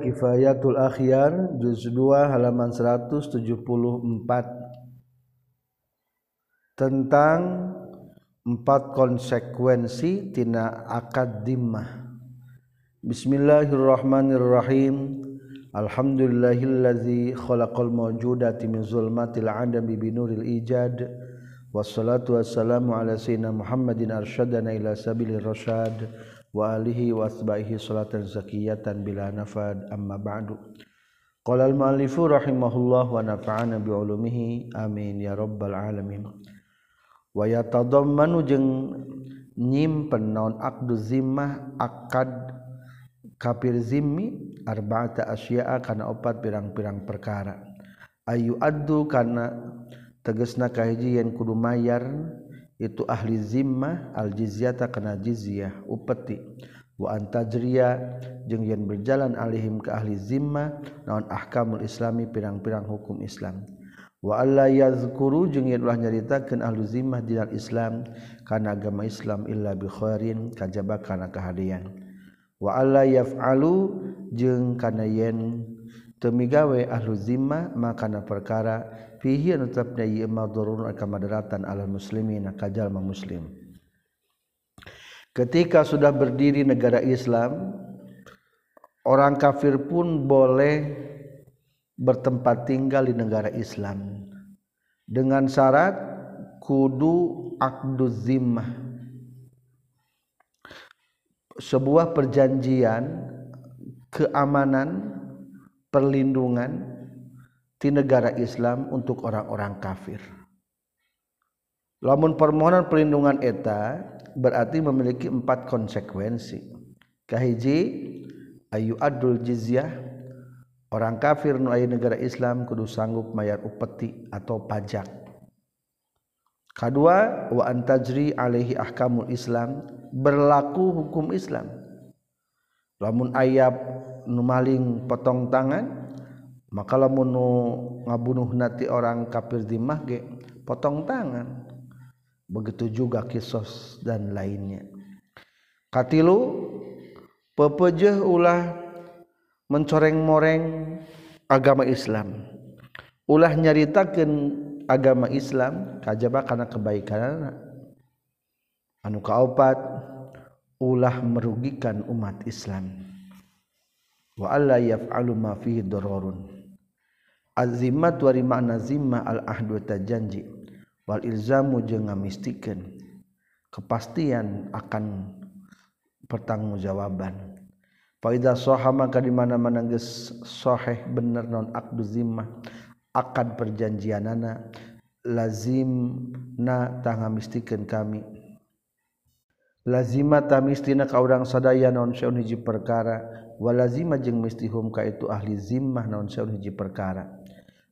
Kifayatul Akhyar juz 2 halaman 174 tentang empat konsekuensi tina akad dimmah. Bismillahirrahmanirrahim. Alhamdulillahillazi khalaqal mawjudati min zulmatil adami binuril ijad. Wassalatu wassalamu ala sayyidina Muhammadin arsyadana ila sabilir rasyad alihi wasbaihi salatan zakiyatan bila nafad amma ba'du. Qala al muallifu rahimahullah wa nafa'ana bi ulumihi amin ya rabbal alamin. Wa yatadammanu jeung nyimpen naon aqdu zimmah akad kafir zimmi arba'ata asya'a kana opat pirang-pirang perkara. Ayu addu kana tegesna kahiji yen kudu mayar itu ahli zimmah al jizyata kana jizyah upeti. Wa antajriya jeung yen berjalan alihim ke ahli zimmah naon ahkamul islami pirang-pirang hukum Islam. Wa alla yazkuru jeung yen ulah nyaritakeun ahli zimmah dinal Islam kana agama Islam illa bi khairin kajaba kana kahadian wa alla yaf'alu jeung kana yen temi gawe ahlu zimma makana perkara fihi anu tetapna ieu madrurun ka madaratan alal muslimina ka jalma muslim. Ketika sudah berdiri negara Islam orang kafir pun boleh bertempat tinggal di negara Islam. Dengan syarat kudu akdu zimmah sebuah perjanjian keamanan perlindungan negara Islam untuk orang-orang kafir. Lamun permohonan perlindungan eta berarti memiliki empat konsekuensikahhiji Ayu Abdul jizyah orang kafir nu negara Islam Kudu sanggup mayyar upeti atau pajak. Kedua watajri Alaihi ahkamul Islam berlaku hukum Islam. Lamun ayat numaling potong tangan maka lamun nu ngabunuh nanti orang kafir di mahge potong tangan. Begitu juga kisos dan lainnya. Katilu pepejeh ulah mencoreng-moreng agama Islam. Ulah nyaritakan agama Islam kajaba karena kebaikan anu kaopat ulah merugikan umat Islam. Wa alla yaf'alu ma fihi dararun. Azimat wa makna zimma al ahdu janji. Wal ilzamu jeung ngamistikeun kepastian akan pertanggungjawaban. Faida soha maka di mana-mana geus sahih bener non akdu zimmah akad perjanjianana lazim na tanggamistikeun kami. Lazima tamistina ka urang sadaya non saun hiji perkara walazima jeung mistihum ka itu ahli zimmah naon saun hiji perkara.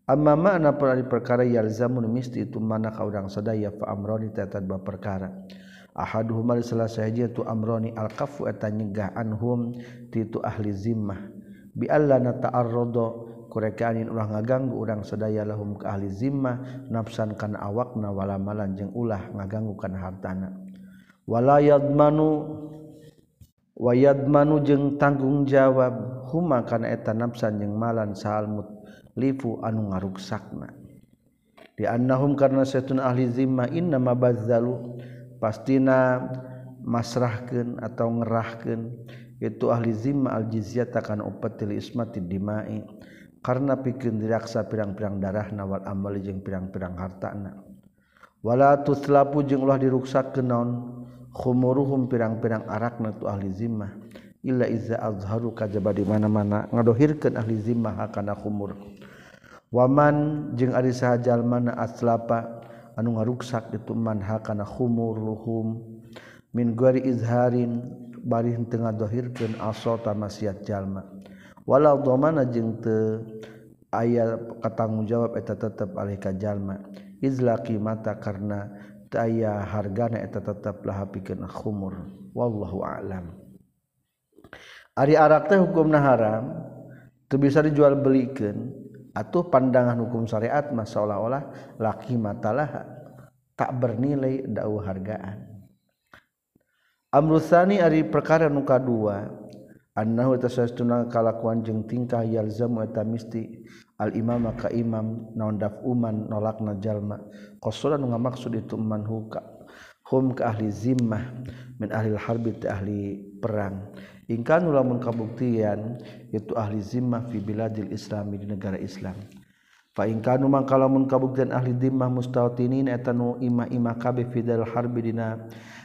Amma makna perari perkara yalzamun misti itu mana ka urang sadaya fa amroni ta dua perkara. Ahaduhuma salah sahiji tu amroni al kafu eta nyegah anhum ti itu ahli zimmah. Bi alla nata'arrada kurekanin ulah ngaganggu urang sadaya lahum ka ahli zimmah nafsan kan awakna wala malan jeung ulah ngaganggu kan hartana. Wala yadmanu wayad manu jeung tanggung jawab huma kana eta nafsan jeung malan salmut lifu anu ngaruksakna. Di annahum karena setun ahli zimma inna mabazzalu pastina masrahkeun atau ngerahkeun itu ahli zimma al jizyata kana upatil ismati dimai karena pikeun diraksa pirang-pirang darah nawal amali jeung pirang-pirang hartana. Wala tuslapu jeung ulah diruksakeun naon? khumuruhum pirang-pirang arakna tu ahli zimmah. Illa iza azharu kajaba di mana-mana ngadohirkeun ahli zimmah kana khumur. Waman jeung ari sahajal mana aslapa anu ngaruksak itu man hakana khumuruhum. Min gari izharin bari henteu ngadohirkeun asota maksiat jalma. Walau domana jeung teu aya katanggung jawab eta tetep alih ka jalma. Izlaqi mata karena aya hargana eta tetaplah pikeun khumur. Wallahu a'lam. Ari arak teh hukumna haram teu bisa dijual belikeun atuh pandangan hukum syariat mah seolah-olah laki matalah tak bernilai dau hargaan. Amrusani ari perkara nu kadua annahu tasastuna kalakuan jeung tingkah yalzamu eta misti Al-imam maka imam naon daf uman nolak najalma qasura nu ngamaksud itu man huka hum ka ahli zimmah min ahli harbi ahli perang. Ingkan lamun kabuktian itu ahli zimmah fi biladil islam di negara islam. Fa ingkanu mangka lamun kabuktian ahli zimmah mustautinin eta nu imah-imah kabeh fi dal harbi dina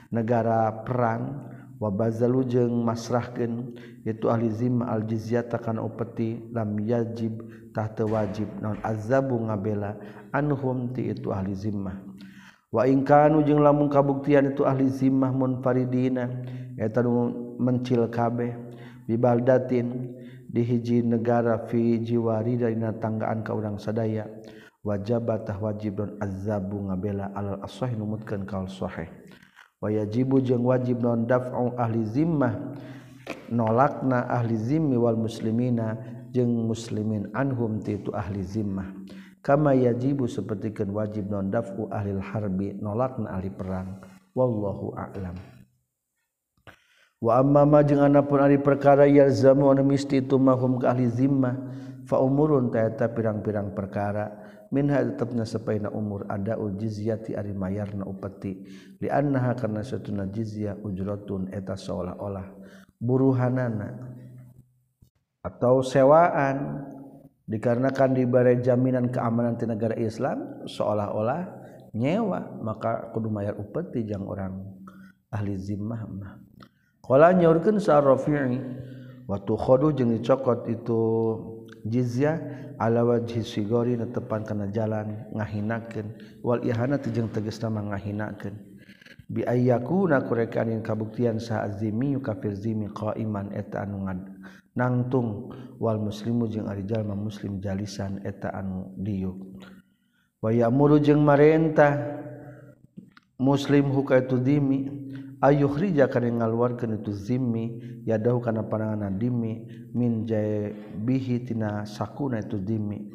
negara perang wabazalu jeung masrahkeun itu ahli zimmah al jizyata kana upeti lam yajib tahta wajib naon azabu ngabela anhum ti itu ahli zimmah. Wa in kanu jeung lamun kabuktian itu ahli zimmah munfaridina eta nu mencil kabeh bi baldatin di hiji negara fi jiwari dari tanggaan ka urang sadaya. Wajabatah wajib don azabu ngabela alal asah numutkeun kaul sahih wa yajibu jeung wajib non daf'u ahli zimmah nolakna ahli zimmi wal muslimina jeung muslimin anhum ti ahli zimmah. Kama yajibu sapertikeun wajib non daf'u ahli harbi nolakna ahli perang. Wallahu a'lam. Wa amma ma jeung anapun ari perkara yalzamu anu misti itu mahum ka ahli zimmah fa umurun ta eta pirang-pirang perkara. Minha tetapna sapaina umur ada jizyati ari mayarna upeti. Li annaha karna satuna jizyah ujratun eta seolah-olah buruhanana atau sewaan. Dikarenakan diberi jaminan keamanan di negara Islam seolah-olah nyewa maka kudu mayar upeti jang orang ahli zimmah mah. Qala nyaurkeun sa rafi'i wa tukhadu jeung dicokot itu jizyah ala wajhi sigori netepan kana jalan ngahinakeun wal ihana jeung tegas nama ngahinakeun. Bi ayyakuna kurekanin kabuktian sa azimi kafir zimi qaiman eta anu nangtung wal muslimu jeung ari jalma muslim jalisan eta anu diuk wa ya'muru jeung marentah muslim huka itu dimi ayukhrija kana ngaluarkeun itu zimmi yadahu kana pananganan dimi min jae bihi tina sakuna itu dimi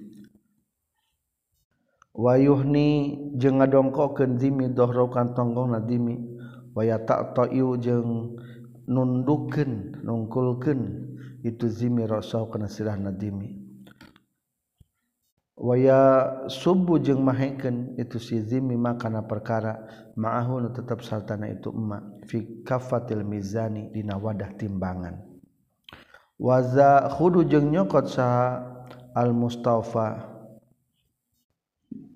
wayuhni jeung ngadongkokeun dimi dohro kan tonggongna dimi waya ta'tayu jeung nundukeun nungkulkeun itu zimi rasau kana sirah nadimi waya subuh jeung mahekeun itu si zimi makana perkara. Ma'ahu nu tetep sartana itu emak. Fi kafatil mizani dina wadah timbangan. Waza khudu jeung nyokot saha al mustafa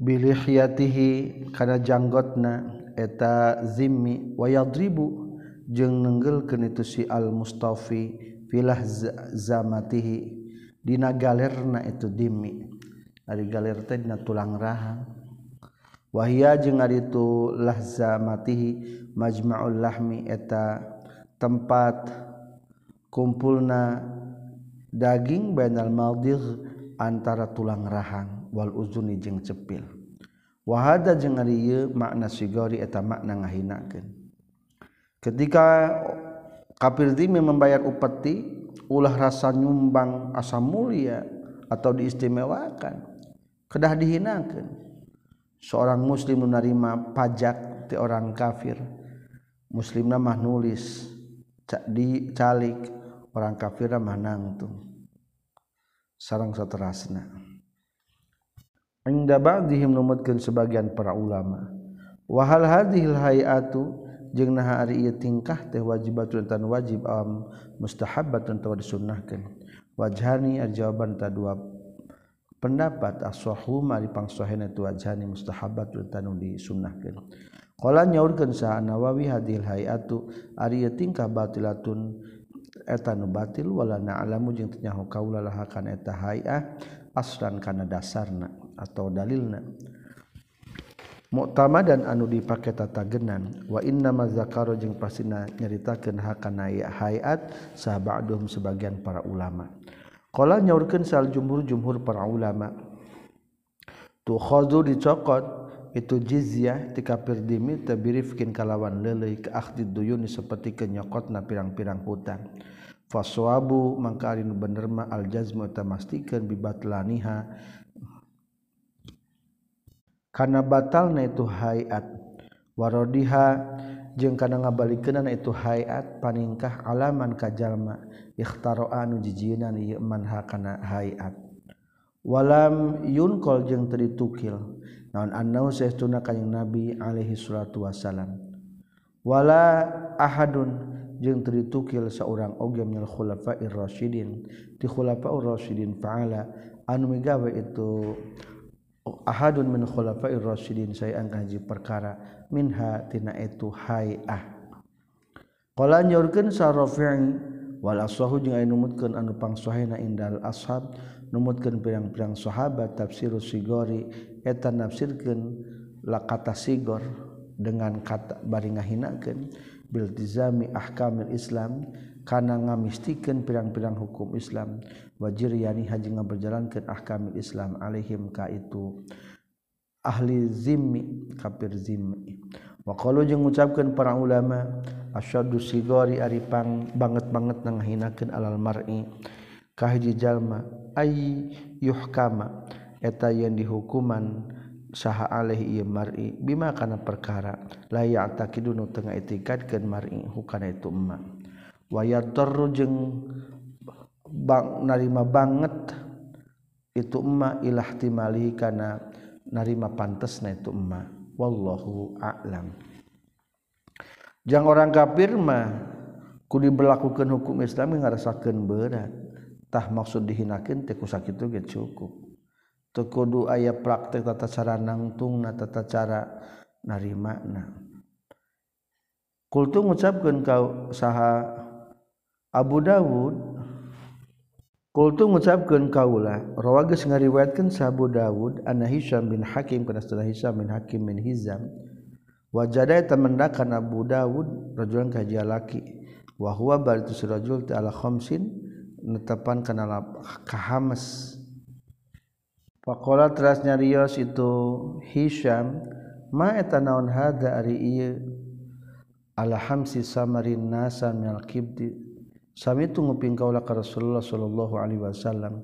bilihyatihi kana janggotna eta zimmi wayadribu jeung nenggelkeun itu si al mustafi filah zamatihi. Dina galerna itu dimi. Ari galer teh dina tulang rahang. Wahia jeung ari itu lahzamatihi majma'ul lahmi eta tempat kumpulna daging bainal maldih antara tulang rahang wal uzuni jeung cepil. Wahada jeung ari ieu makna sigori eta makna ngahinakeun. Ketika kafir zimmi membayar upeti ulah rasa nyumbang asa mulia atau diistimewakan. Kedah dihinakan. Seorang muslim menerima pajak di orang kafir muslim mah nulis di calik orang kafir mah nangtung. Sarang saterasna. Inda ba'dihim numutkeun sebagian para ulama. Wa hal hadhil hayatu jeung naha ari ieu tingkah teh wajibatun tan wajib am mustahabbatun tawa disunnahkeun wajhani ari jawaban ta dua pendapat as-sahu mari pangsahena tu wajhani mustahabbatun tanu disunnahkeun. Qala nyaurkeun sa Nawawi hadil hayatu ari ieu tingkah batilatun eta nu batil wala na'lamu jeung teu nyaho kaula laha kana eta hayah aslan kana dasarna atau dalilna. Utama dan anu dipakai tata genan. Wa inna zakaro jeung pasina nyaritakeun hakana hayat sahabatdum sebagian para ulama. Qala nyaurkeun sal jumhur jumhur para ulama. Tu khadhu dicokot itu jizyah ti kafir dimi tabirifkin kalawan leuleuy ka akhdi duyun saperti kenyokotna pirang-pirang hutang faswabu mangka ari nu bener mah al jazmu bibatlaniha karena batal na itu hayat. Warodiha jeung kana ngabalikeunana itu hayat paningkah alaman ka jalma. Ikhtaro anu jijinan ieu man hakana hayat. Walam yunkol jeung teu ditukil. Naon annau saestuna kanjing nabi alaihi salatu wasalam wala ahadun jeung teu ditukil saurang oge minal khulafair rasyidin. Ti khulafaur rasyidin faala anu migawe itu ahadun min khulafa'ir rasyidin saya angkaji perkara. Minha tina itu hayah qala nyorkeun sa rafi' wal aswahu jeung aya numutkeun anu pangsuhena indal ashab numutkeun pirang-pirang sahabat tafsirus sigori eta nafsirkeun la kata sigor dengan kata bari ngahinakeun biltizami ahkamil islam kana ngamistikeun pirang-pirang hukum Islam. wajir yani haji berjalankan ahkamil Islam alaihim ka itu ahli zimmi kafir zimmi. Wa qalu jeung ngucapkeun para ulama asyaddu sigari ari pang banget-banget nanghinakeun alal mar'i. Ka hiji jalma ay yuhkama eta yen dihukuman saha alaihi ieu mar'i bima kana perkara la ya'taqidu nu tengah itikadkeun mar'i hukana itu emma. Wa yadarru jeung bang narima banget. Itu emma ilahtimali karena narima pantas na itu emma wallahu a'lam. Jangan orang kafir mah ku diberlakukan hukum Islam yang ngarasakeun berat tah maksud dihinakeun teh sakit sakitu ge cukup. Teu kudu aya praktek tata cara nangtungna tata cara narimana. Kultu ngucapkeun kau saha Abu Dawud Kultu ngucapkeun kaula rawa geus ngariwayatkeun Sabu Dawud anna Hisham bin Hakim Kena setelah Hisham bin Hakim bin Hizam Wajadai tamandakan Abu Dawud rajulan ka jalaki wa huwa baritu rajul ala khamsin netepan kana kahames Pakola teras nyarios itu Hisham ma eta naon hada ari ieu? Ala hamsi samarin nasa minal kibdi. Sami itu nguping kaulah ke Rasulullah Shallallahu Alaihi Wasallam.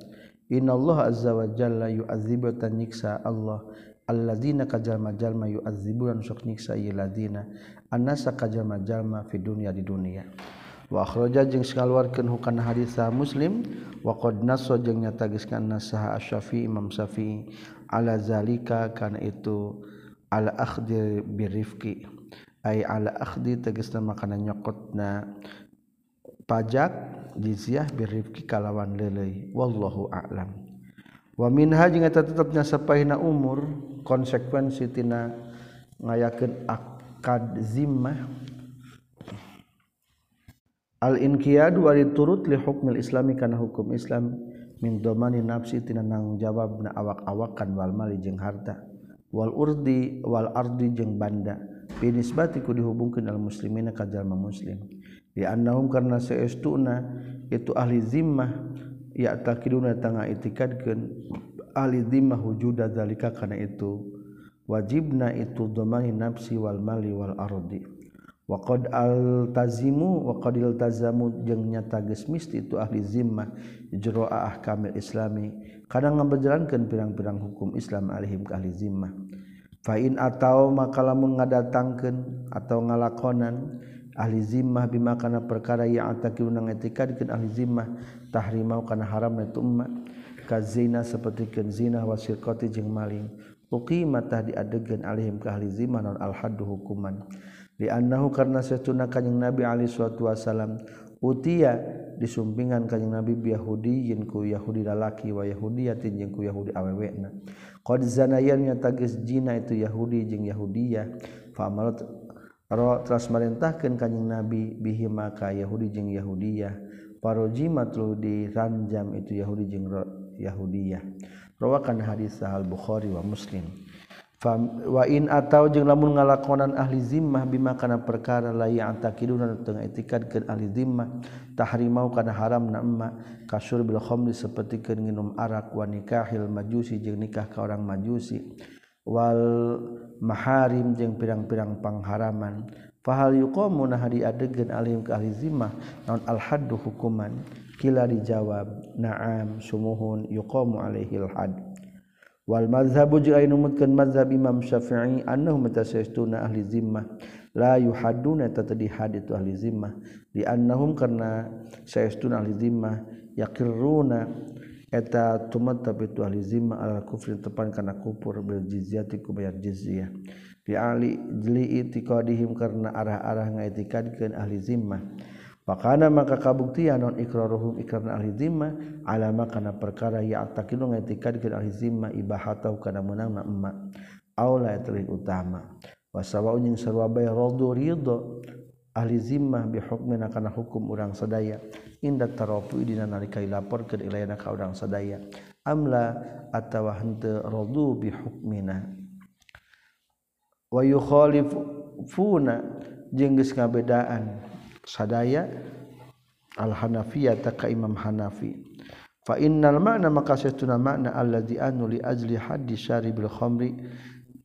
Inna Allah azza wa jalla yu'adzibu tan nyiksa Allah. Alladzina kajalma-jalma yu'adzibu lan sok nyiksa ieu ladina. Annasa kajalma-jalma fi dunya di dunia. Wa akhraja jeung sakaluarkeun hukana hadis Muslim. Wa qad nasso jeung nyata geus kana saha Asy-Syafi'i Imam Syafi'i. Ala zalika kana itu ala akhdhi birifqi. Ay ala akhdhi tegasna makana nyokotna. pajak jizyah birrifqi kalawan leuleuy wallahu a'lam. Wa minha jeung eta tetepna sapaina umur konsekuensi tina ngayakeun akad zimmah. Al inqiyad wa turut li hukmil islami kana hukum islam min domani nafsi tina nang jawab na awak-awakan wal mali jeung harta wal urdi wal ardi jeung banda. Binisbati ku dihubungkeun al muslimina ka jalma muslim. dianahum karena seestuna itu ahli zimmah ya takiduna tangga itikadkeun ahli zimmah wujuda zalika kana itu. Wajibna itu domani nafsi wal mali wal ardi. Wa qad altazimu wa qad iltazamu jeung nyata geus misti itu ahli zimmah jroa ahkamil islami. Kadang ngabejalankeun pirang-pirang hukum Islam alihim ka ahli zimmah. Fa in atau maka lamun ngadatangkeun atau ngalakonan ahli zimah bima kana perkara yang ataki unang etikadkeun ahli zimah tahrimau kana haram itu umma. Ka zina sapertikeun zina wa sirqati jeung maling. Uqima mata diadegeun alihim ka ahli zimah non al haddu hukuman. Di annahu karna satuna kanjing nabi alaihi suatu wasalam utia disumpingan kanjing nabi bi yahudiyin ku yahudi lalaki wa yahudiyatin jeung ku yahudi awewena. Qad zanayan nya tagis jina itu yahudi jeung yahudiyah fa telah merintahkan kanyeng nabi bihi maka Yahudi jeung Yahudiyah. Paroji matlu diranjam itu Yahudi jeung Yahudiyah. Rawakan hadis sahal Bukhari wa Muslim. Wa in atau jeung lamun ngalakonan ahli zimmah bima kana perkara la ya'taqiduna teu ngaitikadkeun ahli zimmah tahrimau kana haramna emma kasur bil khamri sapertikeun nginum arak wa nikahil majusi jeung nikah ka orang majusi. Wal maharim jeung pirang-pirang pangharaman. Fahal yuqamu nah diadegeun alim ka ahli zimmah naon al haddu hukuman? Kila dijawab na'am sumuhun yuqamu alaihi al wal mazhabu jeung anu numutkeun mazhab Imam Syafi'i annahu mutasayyistuna ahli zimmah. La yuhadduna tatadi had itu ahli zimmah. Li annahum karna saestuna ahli zimmah yaqirruna eta tumat tapi tu ahli zimma al kufrin tepan kana kufur bil jizyati ku bayar jizyah bi ali jli itiqadihim karena arah-arah ngaitikadkeun ahli zimma pakana maka kabuktian non ikraruhum ikrarna ahli zimma alama kana perkara ya atakilu ngaitikadkeun ahli zimma ibahatau kana meunang emma aula terih utama. Wasawa jeung sarwa bay radhu ridho ahli zimmah bi hukmina kana hukum urang sadaya. Inda tarafu dina nalika ilaporkeun ilayana ka urang sadaya. Amla atawa henteu radu bi hukmina wa yukhalifuna jeung geus ngabedaan sadaya al hanafiyah ka imam hanafi. Fa innal ma'na maka satuna makna alladzi anu li ajli hadis syaribil khamri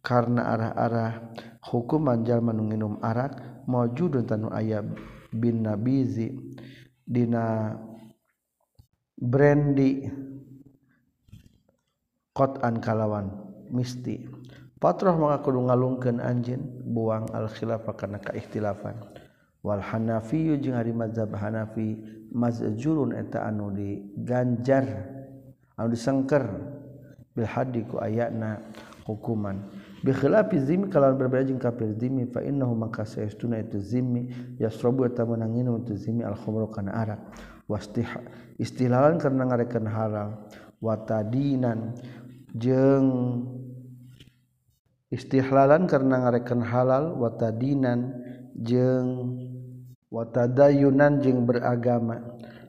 karena arah-arah hukuman jalma nu nginum arak maujudun tanu aya bin nabizi dina brandy kotan kalawan misti. Patroh maka kudu ngalungkeun anjeun buang al khilafah kana kaikhtilafan wal hanafi jeung ari mazhab hanafi mazjurun eta anu diganjar anu disengker bil hadiku ayatna hukuman. bikhilafi zimmi kalau berbeda jeung kafir zimmi fa innahu maka saestuna itu zimmi yasrabu eta meunang nginum itu zimmi al khamru kana arak wastih istilalan karena ngarekan haram watadinan jeung istihlalan karena ngarekan halal watadinan jeung watadayunan jeung beragama.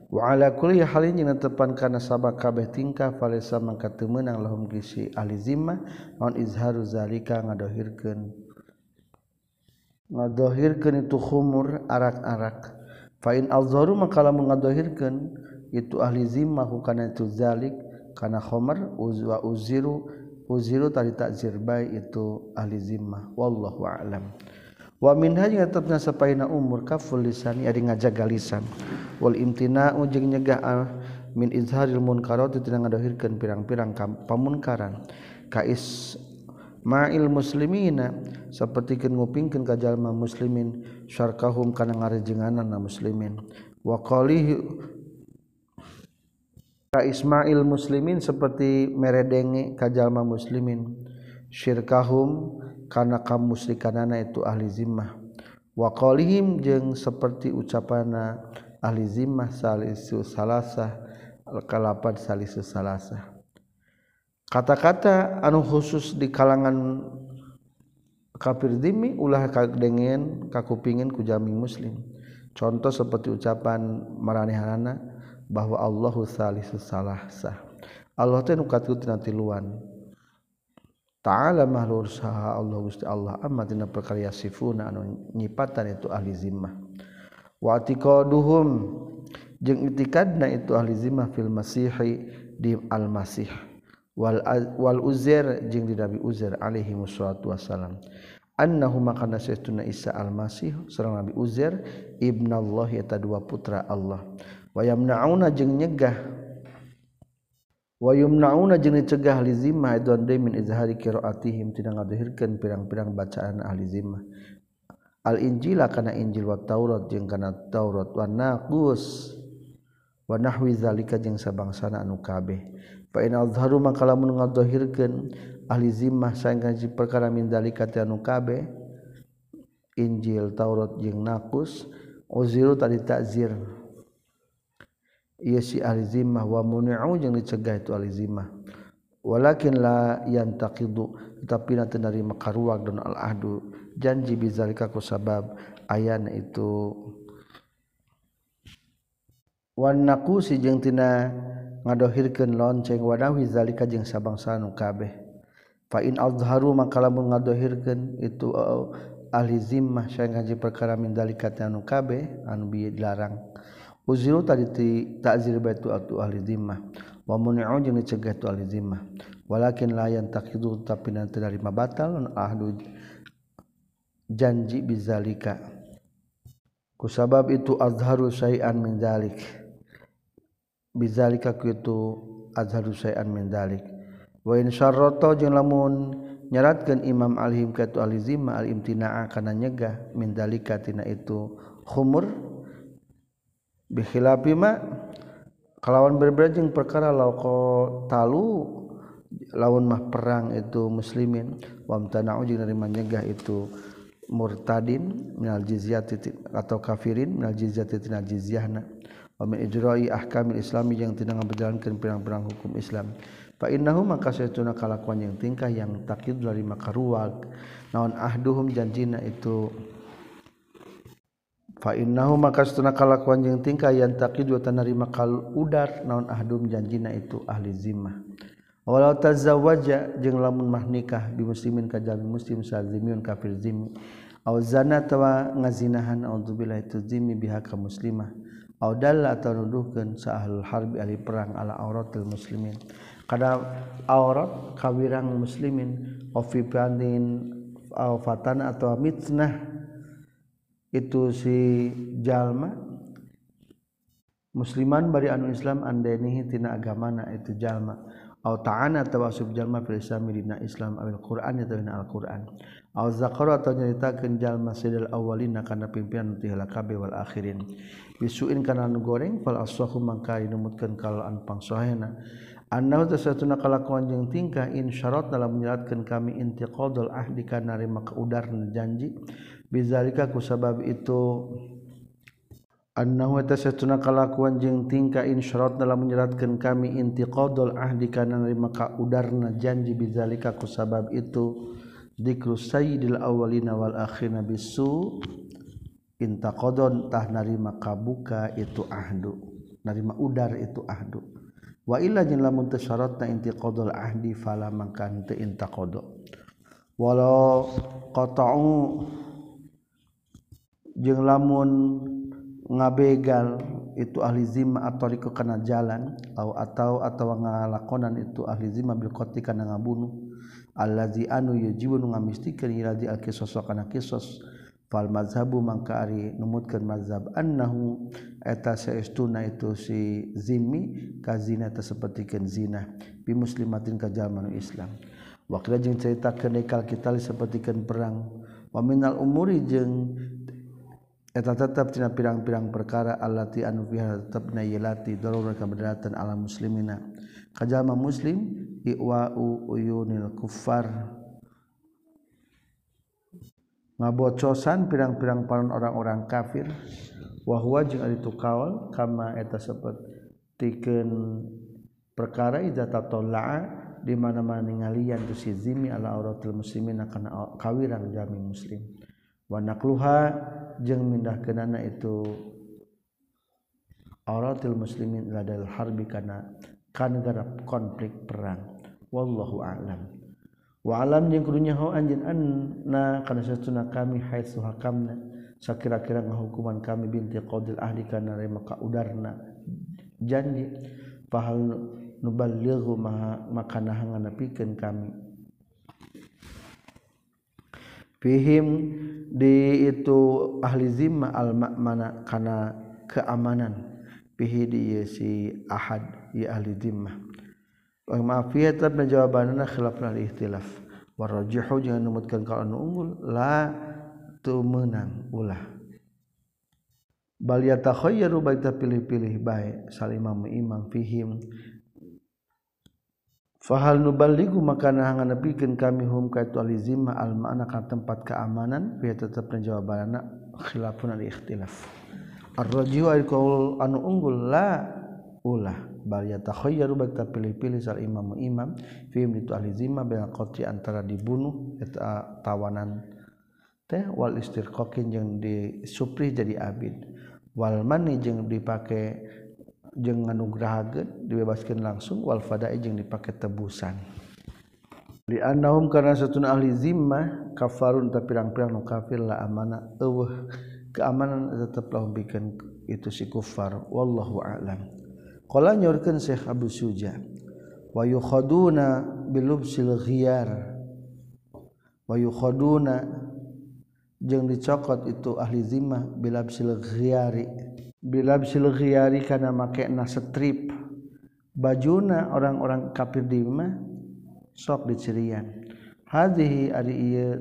waala kuliah halnya tepan karena sabah kabeh tingkah Valesa maka temenang lahum gisi alizimah non izharu zalika ngadohirkeun. Ngadohirkeun itu khumur arak-arak. Fain alzaru maka lamun ngadohirkeun itu ahli zimmah kana itu zalik kana khumar uzwa uziru uziru tadi takzir baik itu ahli zimmah. Wallahu a'lam. minhanya tetapnya sepaina umur kaful lisan ada ngajaga lisan. Wal imtina ujung nyegah min izharil munkarot itu tidak ngadohirkan pirang-pirang pamunkaran. Kais ma'il muslimina seperti ngupingkan kajalma muslimin syarkahum kana ngarejenganan na muslimin. Wa qalihi ka ismail muslimin seperti meredengi kajalma muslimin. Syirkahum karena kamu musrikanana itu ahli zimmah. Waqalihim jeung seperti ucapana ahli zimmah salisu salasah kalapan salisu salasah. Kata-kata anu khusus di kalangan kafir dimi ulah kadengen kakupingin ku jami muslim. Contoh seperti ucapan maranehanana bahwa Allahu salisu salasah. Allah teh nu katilu tina tiluan ta'ala mahlur saha Allah Gusti Allah amma tina perkarya sifuna anu nyipatan itu ahli zimmah. Wa atiqaduhum jeung itikadna itu ahli zimmah fil masihi di al masih wal wal uzair jeung di nabi uzair alaihi wassalatu wassalam. Annahu makana sayyiduna isa al masih sareng nabi uzair ibnallahi eta dua putra Allah. Wa yamnauna jeung nyegah wayum nauna jeung dicegah ahli zimmah don de min izhari qiraatihim tidak ngadohirkeun pirang-pirang bacaan ahli zimmah. Al injila kana injil wa taurat jeung kana taurat wa naqus. Wa nahwi zalika jeung sabangsana anu kabeh. Fa in azharu maka lamun ngadohirkeun ahli zimmah saengkan si perkara min zalika anu kabeh injil taurat jeung naqus uziru tadi takzir ia si alizimah wa muni'u jeung dicegah itu alizimah. Walakin la yantaqidu tapi na teu narima dan al ahdu janji bizalika ku sabab ayana itu. Wan naqusi jeung tina ngadohirkeun lonceng wadawi zalika jeung sabangsa nu kabeh. Fa in azharu maka lamun ngadohirkeun itu eh, ahli zimmah syai ngaji perkara min zalika anu kabeh anu dilarang. Uzilu tadi ti ta'zir baitu atu ahli zimmah wa muni'u jeung dicegah tu ahli zimmah walakin la yantaqidu tapi nanti dari mabatal non ahlu janji bizalika. Kusabab itu azharu syai'an min zalik bizalika kitu azharu syai'an min zalik wa in syarrata jeung lamun nyaratkeun imam alhim ka tu ahli zimmah al imtina'a kana nyegah min zalika tina itu khumur. bihilapima kalawan berbeda perkara lauko talu lawan mah perang itu muslimin. Wamtana'u jeung dari mencegah itu murtadin minal jizyati atau kafirin minal jizyati tina jizyahna. Wa min ijra'i ahkamil islami yang tidak ngabejalankeun pirang-pirang hukum Islam. Fa innahu maka saytuna kalakuan yang tingkah yang takid dari makaruwag naon ahduhum janjina itu Fainnahu maka setuna kalakuan jeung tingkah yang takid wa tanarima kal udar naon ahdum janjina itu ahli zimmah. Walau tazawwaja jeung lamun mah nikah bi muslimin ka jalmi muslim sazimiun kafir zimmi. aw zana tawa ngazinahan auzubillahi tuzimi biha ka muslimah. aw dalla atau nuduhkeun sa ahlul harbi ahli perang ala auratil muslimin. Kada aurat kawirang muslimin ofi pandin au fatana atau mitnah itu si jalma. Musliman bari anu Islam andenihi tina agamana itu jalma. Au ta'ana tawasub jalma fil Islam dina Islam awil Qur'an ya dina Al-Qur'an. Au zakara atau nyaritakeun jalma sidal awwalina kana pimpinan ti kabeh wal akhirin. Bisuin kana nu goreng fal aswahu mangka numutkeun kalaan pangsohena annahu tasatuna kalakuan jeung tingkah in syarat dalam menyeratkeun kami intiqadul ahdi kana rima kaudarna janji. bizalika ku sabab itu annahu tasatuna kalakuan jeung tingkah insyrat dalam menyeratkan kami intiqadul ahdi kana nerima ka udarna janji bizalika ku sabab itu dikru sayyidil awwalina wal akhirina bisu intaqadon tah narima kabuka itu ahdu narima udar itu ahdu. Wa illa jeung lamun teu syaratna intiqadul ahdi fala mangkan teu intaqada walau qata'u jeung lamun ngabegal itu ahli zimma atariku kana jalan atau atau atawa ngalakonan itu ahli zimma bil qatli ngabunuh. Allazi anu yujibu ngamistikeun ilazi al qisas kana qisas fal mazhabu mangka ari numutkeun mazhab annahu eta saestuna itu si zimmi kazina zina sapertikeun zina bi muslimatin ka jalma islam. Waqila jeung cerita kenekal kita sapertikeun perang. Wa minal umuri jeung eta tetap tina pirang-pirang perkara allati anu fiha tetapna yelati darurat kebedaratan ala muslimina. Kajama muslim iwa'u uyunil kuffar. Ngabocosan pirang-pirang panon orang-orang kafirwahwa juga itu kawal kamaeta sepertiken perkara izatatlah di mana-mana ngalian tuh si zimi ala auratul muslimin akan kawirang jami muslim. Wanakluha jeng mindah kenana itu auratul muslimin adalah harbi karena kan garap konflik perang. Wallahu a'lam. Walam yang kudunya ho anjeun anna kana satuna kami haitsu hakamna sakira-kira ngahukuman kami binti qadil ahli kana maka udarna. Janji fahal nuballighu maka nahangan pikeun kami fihim di itu ahli zimma al makmana kana keamanan. Fihi di si ahad ya ahli zimmah maafiyat na jawabanna khilafna ikhtilaf. Warajihu jangan numutkan kalau anu unggul. La tu menang ulah. Bal yatakhayyaru baita pilih-pilih baik salimamu imam fihim fahal nuballigu maka nahangan nepikeun kami hum ka itu alizimah al ma'na ka tempat keamanan biar tetap jawabanna khilafun al ikhtilaf. Ar-rajihu al qaul anu unggul la ulah bal yatakhayyaru bak ta pilih-pilih sal imam imam fi itu alizimah bil antara dibunuh eta tawanan teh wal istirqaqin jeung disuprih jadi abid. Wal mani jeung dipake jeung nganugrahakeun dibebaskeun langsung wal fada'i jeung dipake tebusan. Li annahum karena satuna ahli zimmah kafarun tapi pirang-pirang nu kafir la amana eueuh keamanan tetep bikin itu si kufar wallahu a'lam. Qala nyorkeun Syekh Abu Suja wa yukhaduna bilubsil ghiyar. Wa yukhaduna jeung dicokot itu ahli zimmah bilabsil ghiyari. Bilabsilhiari kana make na strip bajuna orang-orang kafir di mah sok dicirian hadhihi ari ieu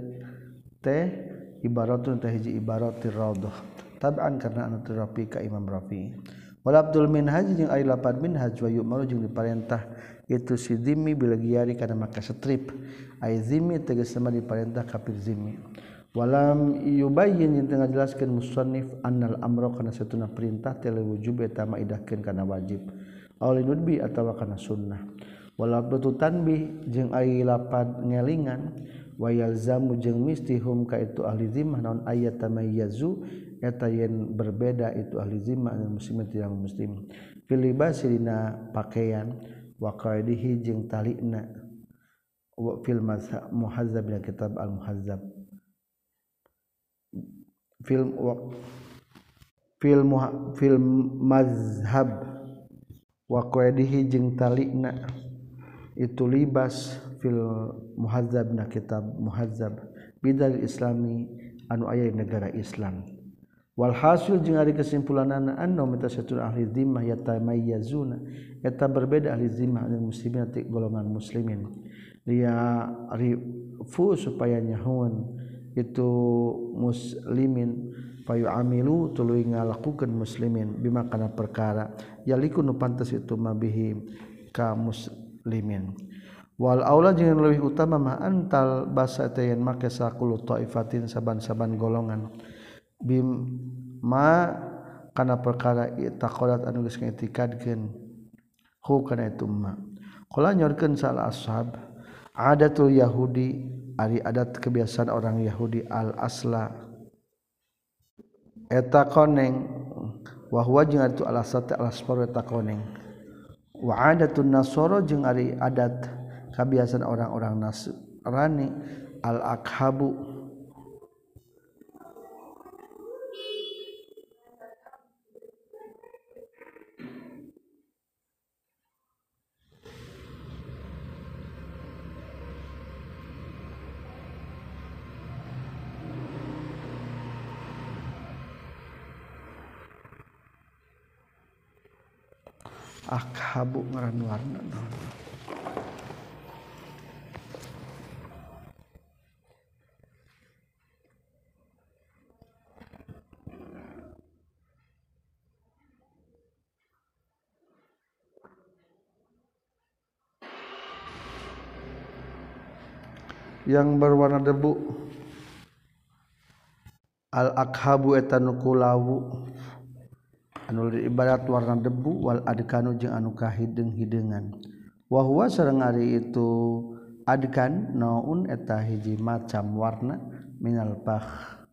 teh ibaratun teh hiji ibaratir raudhah. Tab'an karena anu terapi ka Imam Rafi. Wal abdul minhaj jeung ari lapad minhaj wa yu'maru jeung diparentah itu si zimmi bilagiari kana maka strip ai zimmi tegas sama diparentah kafir zimmi. Walam yubayyin yang tengah jelaskan musannif annal amra kana satuna perintah tele wujub eta maidahkeun kana wajib. Aw linudbi atawa kana sunnah. Wala betu tanbih jeung ai lapad ngelingan wa yalzamu jeung mistihum ka itu ahli zimmah naon ayat tamayyazu eta yen berbeda itu ahli zimmah dan muslim tidak muslim. Fil libas dina pakaian wa qaidihi jeung talina wa fil muhazzab dina kitab al muhazzab film film film mazhab. Wa qaidihi jeung talina. Itu libas fil muhazzab na kitab muhazzab. Bidal islami anu aya negara Islam. Wal hasil jeung ari kesimpulanana anna mutasyatun ahli zimmah yatamayyazuna. Eta berbeda ahli zimmah jeung muslimin ti golongan muslimin. Dia rifu supaya nyahun itu muslimin payu amilu tuluy ngalakukeun muslimin bima kana perkara. Yaliku nu pantes itu mabihi ka muslimin. Wal aula jeung leuwih utama mah antal basa teh yen make sakulu taifatin saban-saban golongan. Bim ma kana perkara taqolat anu geus ngaitikadkeun hu kana itu ma. Qala nyorkeun sal ashab adatul yahudi Ari adat kebiasaan orang Yahudi al-asla. Eta koneng wahwa jeung ari al-asla teh al-asfar eta koneng. Wa adatun nasara jeung ari adat kebiasaan orang-orang Nasrani al-akhabu. Ah, akhabu ngaran warna naon yang berwarna debu. Al akhabu etanuku lawu anul ibarat warna debu wal adkanu jeung anu kahideng hidengan. Wahwa sareng ari itu adkan naun eta hiji macam warna minal fakh.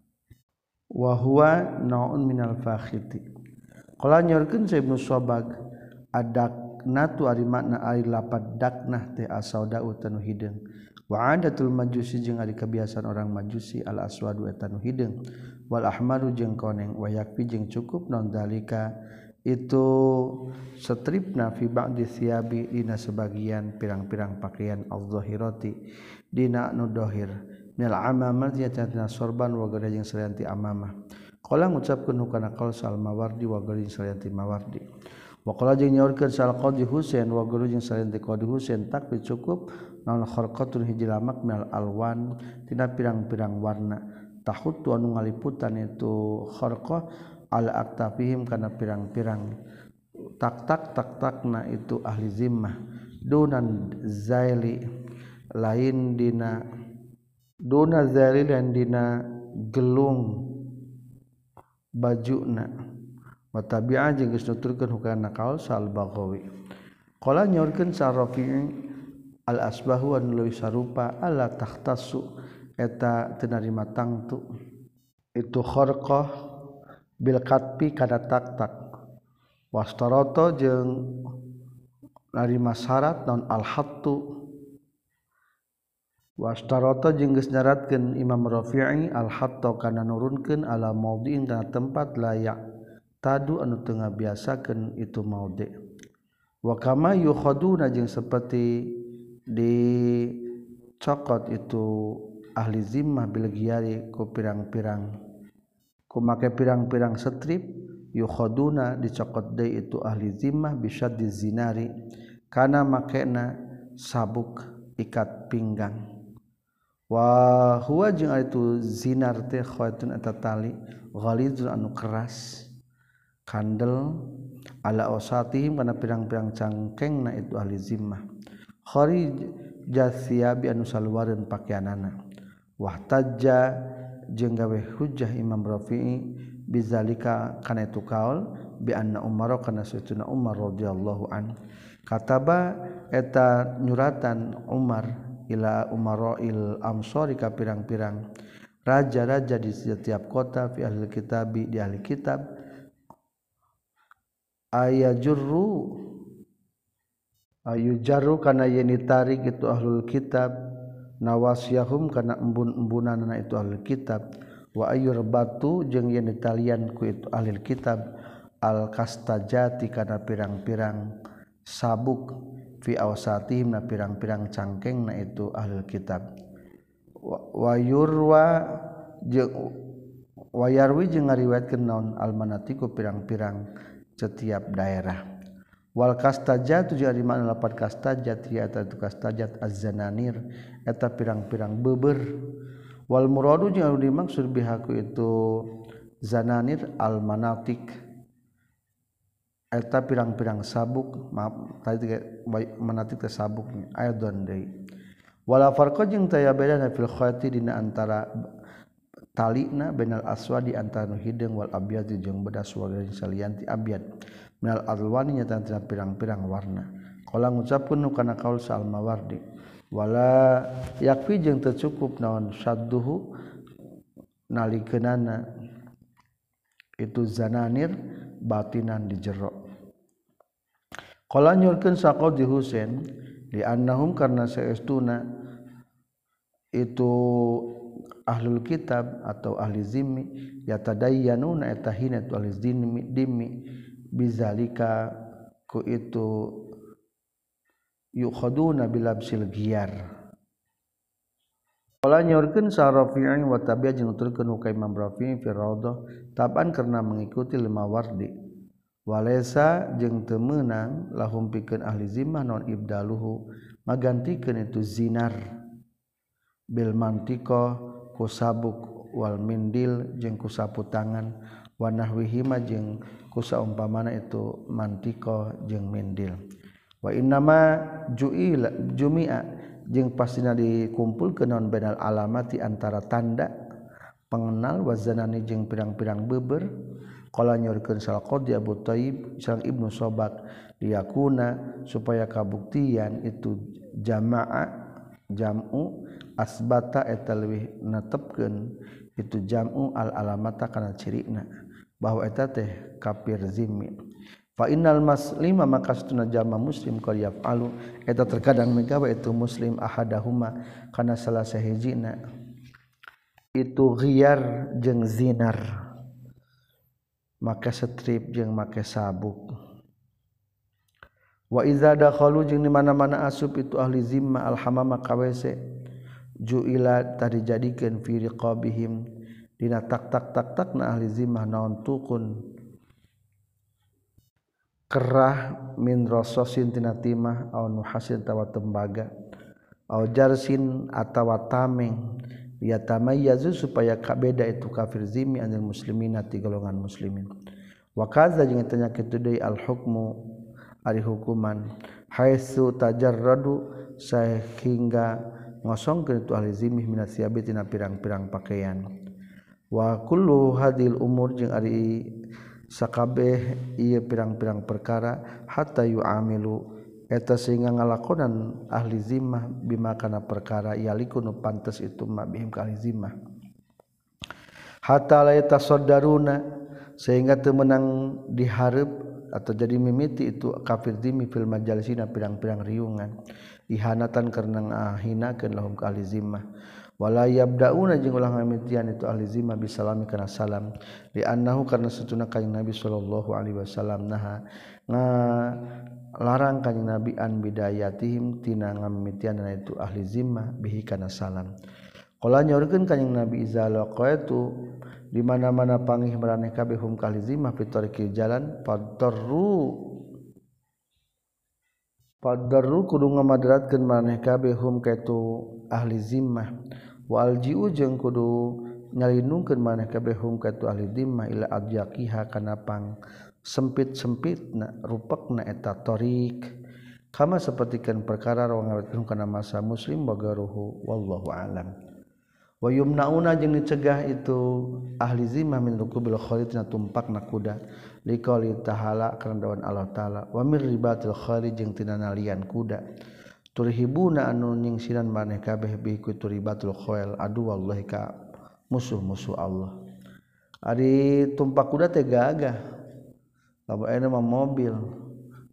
Wahwa naun minal fakhiti. Qala nyorkeun sa ibnu sabag adak natu ari makna ari lapat daknah teh asauda utanu hideung wa adatul majusi jeung ari kebiasaan orang majusi al aswadu eta nu hideung wal ahmaru jeung koneng wayakfi jeung cukup non dalika. Itu setripna fi ba'di thiyabi dina sebagian pirang-pirang pakaian al-zahirati dina nu dohir. Mil amamat yatina sorban wa gada jeung sayanti amamah. Qala ngucapkeun hukana qaul sal mawardi wa gada jeung mawardi. Wa qala jeung nyaurkeun sal qadi husain wa gada jeung sayanti qadi husain cukup. Kharqatul hijlamak mil alwan tina pirang-pirang warna tahut anu ngaliputan itu kharqah ala aktafihim kana pirang-pirang tak tak tak takna itu ahli zimmah. Dunan zaili lain dina dona zaili dan dina gelung bajuna wa tabi'a jeung geus nuturkeun hukana kaul sal baghawi qala nyorkeun sa rafi'i al asbahu an luwi sarupa ala tahtasu eta tenarima tangtu. Itu kharqah bil katpi kana taktak wastaroto jeung narima syarat non al hattu wastaroto jeung geus nyaratkeun Imam Rafi'i al-hatta kana nurunkeun ala maudhi'in kana tempat layak tadu anu teu ngabiasakeun itu maudhi wa kama yukhaduna jeung seperti dicokot itu ahli zimmah Bilgiari ku pirang-pirang. Kumake pirang-pirang strip yukhoduna dicokot deui itu ahli zimmah bisa dizinari kana makena sabuk ikat pinggang. Wa huwa jeung itu zinar teh khaytun eta tali ghalizun anu keras kandel ala osatihim kana pirang-pirang cangkengna itu ahli zimmah kharij jathiabi anu saluareun pakaianana wahtajja jeung gawe hujjah Imam Rafi'i bizalika kana itu kaul bi anna Umar kana saytuna Umar radhiyallahu an. Kataba eta nyuratan Umar ila umaroil amsori ka pirang-pirang raja-raja di setiap kota fi ahli kitabi di ahli kitab. Ayajurru ayu jaru kana yen ditarik itu ahlul kitab. nawasyahum kana embun-embunanna itu ahlul kitab. Wa ayyur batu jeung yen ditalian ku itu ahli kitab al kastajati kana pirang-pirang sabuk fi awsatihim na pirang-pirang cangkeng na itu ahli kitab. Wa yurwa jeung wayarwi jeung ngariwayatkeun naon almanatiku pirang-pirang setiap daerah. Wal kastajat tu jadi mana lapat kastajat ya eta tu kastajat az-zananir eta pirang-pirang beber. Wal muradu jeung dimaksud bihaku itu zananir almanatik. Eta pirang-pirang sabuk maaf tadi menatik teh sabuk aidon deui. Wala farqa jeung taya bedana fil khati dina antara talina bainal aswadi antara hideung wal abyad jeung bedas wal salianti abyad minal alwani nyata tina pirang-pirang warna. Qala ngucapkeun nu kana kaul sa almawardi wala yakfi jeung teu cukup naon sadduhu nalikeunana itu zananir batinan di jero. Qala nyurkeun saqaw di Husain di annahum karna saestuna itu ahlul kitab atau ahli zimmi yatadayyanuna eta hina ahli zimmi bizalika ku itu yukhaduna bilabsil giyar. Kala nyorkeun sa Rafi'i wa tabi'a jeung nuturkeun ka Imam Rafi'i fi Raudhah taban karena mengikuti lima wardi. Walesa jeung teu meunang lahum pikeun ahli zimmah non ibdaluhu magantikeun itu zinar. Bil mantiko ku sabuk wal mindil jeung ku sapu tangan. Wa nahwihi jeung kusa umpamana itu mantiko jeung mindil. Wa innama ju'ila jumi'a jeung pastina dikumpul ke non benal alamati antara tanda pengenal wazanani jeung pirang-pirang beber. Qala nyurkeun sal qadi Abu Thayyib Ibnu sobat liyakuna supaya kabuktian itu jama'a jam'u asbata eta leuwih netepkeun itu jam'u al alamata kana cirina bahwa eta teh kafir zimmi. Fa innal maslima maka setuna jama muslim qad yaf'alu. Eta terkadang megawe itu muslim ahadahuma kana salah sahijina. Itu ghiyar jeung zinar. Maka strip jeung make sabuk. Wa iza dakhalu jeung di mana-mana asup itu ahli zimma alhamama kawese juila tadi jadikeun fi riqabihim. Di tak tak tak tak na ahli zimah naon tukun. Kerah min rasosin tina timah au nuhasin tawa tembaga au jarsin atawa tameng. Ya tamayyazu supaya kabeda itu kafir zimi anil muslimina ti golongan muslimin. Wa kaza jeung tanya kitu deui al hukmu ari hukuman. Haitsu tajarradu sehingga ngosongkeun itu ahli zimih minat siabi tina pirang-pirang pakaian wakulu hadil umur jeung Ari sakabeh ia pirang-pirang perkara hatta yuamilu. Eta sehingga ngalakonan ahli zimah bima kana perkara yalikunu pantes itu ma bihim ka ahli zimah hatta la yatasaddaruna sehingga temenang diharap atau jadi mimiti itu kafir dimi fil majalisina pirang-pirang riungan. Ihanatan karena ngahinakeun lahum ka ahli zimah wala yabdauna jeung ulah ngamitian itu ahli zimma bisalami kana salam. Li annahu karna satuna kanjing nabi sallallahu alaihi wasallam naha larang kanjing nabi an bidayatihim tina ngamitian itu ahli zimma bihi kana salam. Qala nyorkeun kanjing nabi iza laqaitu di mana-mana pangih maraneh kabeh hum kahli zimma fi jalan fatarru Fadaru kudu ngamadratkeun maneh kabeh hum kaitu ahli zimmah. Waljiu jeung kudu nyalindungkeun maneh kabeh hum kaitu ahli zimmah ila adyaqiha kana pang sempit-sempitna rupekna eta tariq. Kama sapertikeun perkara rawang ngawetkeun kana masa muslim bagaruhu wallahu alam. wayumnauna jeung dicegah itu ahli zimah min rukubil khalid na tumpak na kuda. Liqauli taala karena dawan Allah taala. Wa mir ribatil khalid jeung tina nalian kuda. Turhibuna anu nyingsiran maneh kabeh bi ku turibatul khail adu wallahi ka musuh-musuh Allah. Ari tumpak kuda teh gagah. Lamun aya mah mobil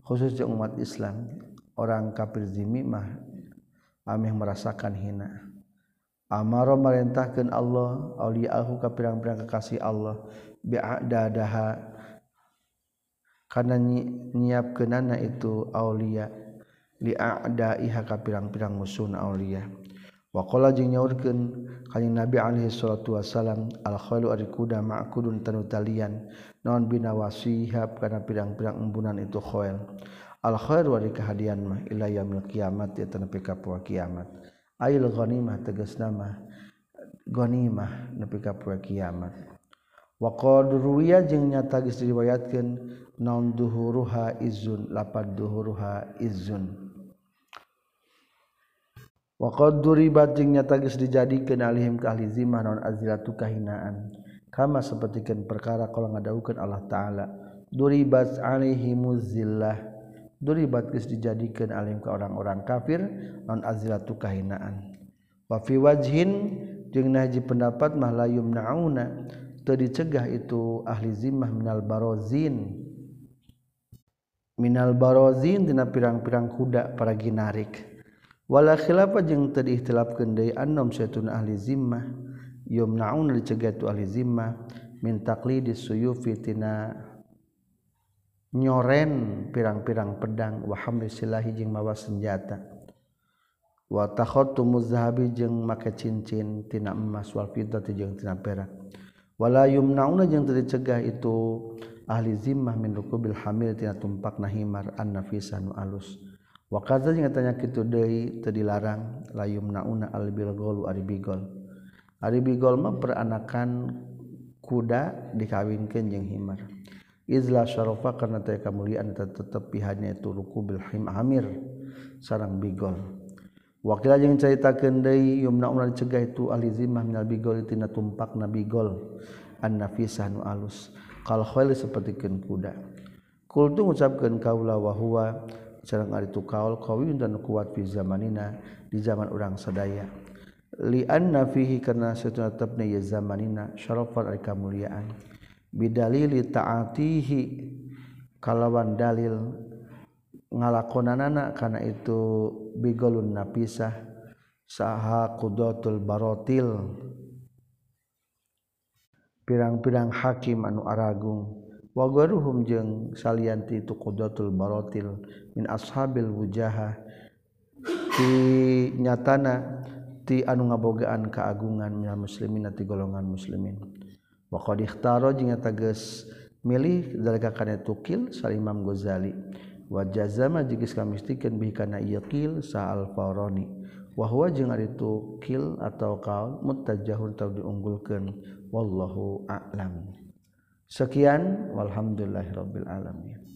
khusus jeung umat Islam orang kafir zimah ameh merasakan hina. Amaro merintahkan Allah auliahu ka pirang-pirang kekasih Allah. Bi'adadaha. Karena nyiapkeun anak itu aulia. Li'adaiha ka pirang-pirang musuh aulia. Wa qala jeung nyaurkeun kanjing Nabi alaihi salatu wasalam al khailu ari kuda ma'kudun tanu talian non bina wasihab kana pirang-pirang embunan itu khail al khair wa kahadian mah ila yaumil kiamat ya tanapi ka kiamat. Ail ghanimah tegasna mah ghanimah nepi ka kiamat. Wa qad ruwiya jeung nyata geus diriwayatkeun naon duhuruha izun lapad duhuruha izun. Wa qad duribat jeung nyata geus dijadikeun alihim ka ahli zimah naon azilatu kahinaan. Kama sapertikeun perkara kalau ngadaukeun Allah taala duribat alaihimuz zillah duribat geus dijadikeun alim ka orang-orang kafir non azilatu kahinaan. Wa fi wajhin jeung naji pendapat mah la yumnauna teu dicegah itu ahli zimmah minal barozin. Minal barozin dina pirang-pirang kuda para ginarik. Wala khilafa jeung teu diihtilafkeun deui annom syaitun ahli zimmah. Yumnauna dicegah tu ahli zimmah min taqlidis suyufi tina nyoren pirang-pirang pedang. Wahamdulillahhi jeung mawa senjata. Wa takhattu muzhabi jeung make cincin tina emas wal fiddati jeung tina perak. Wala yumnauna jeung teu dicegah itu ahli zimmah min rukubil hamil tina tumpakna himar an nafisa nu alus. Wa kadza jeung tanya kitu deui teu dilarang la yumnauna al bilgolu ari bigol. Ari bigol mah peranakan kuda dikawinkeun jeung himar. izlah syarofa karena teh kemuliaan eta tetep itu ruku bil hamir sarang bigol. Wakil aja yang cerita kendai yumna umar cegah itu ahli zimah minal bigol tina tumpak na bigol. An nafisah nu alus kal khail seperti ken kuda. Kul tu ngucapkeun kaula wa huwa sareng ari tu kaul qawi dan kuat fi zamanina di zaman urang sadaya. Li anna fihi karena satuna tabni zamanina syarafan alikamuliaan. bidalili taatihi. Kalawan dalil ngalakonanana karena itu bigolun napisah. Saha kudotul barotil. Pirang-pirang hakim anu aragung. Wagaruhum jeung salianti itu kudotul barotil min ashabil wujaha. Ti nyatana ti anu ngabogaan keagungan minal muslimin ti golongan muslimin. Maqdikhtaro jeung teges milih dalika kana tukil sal Imam Ghazali. Wa jazama jeung kamistikeun bihi kana yaqil sa al Farani wa huwa jeung ari tukil atau kaul mutajahun tau diunggulkeun. Wallahu a'lam. Sekian walhamdulillahirabbil alamin.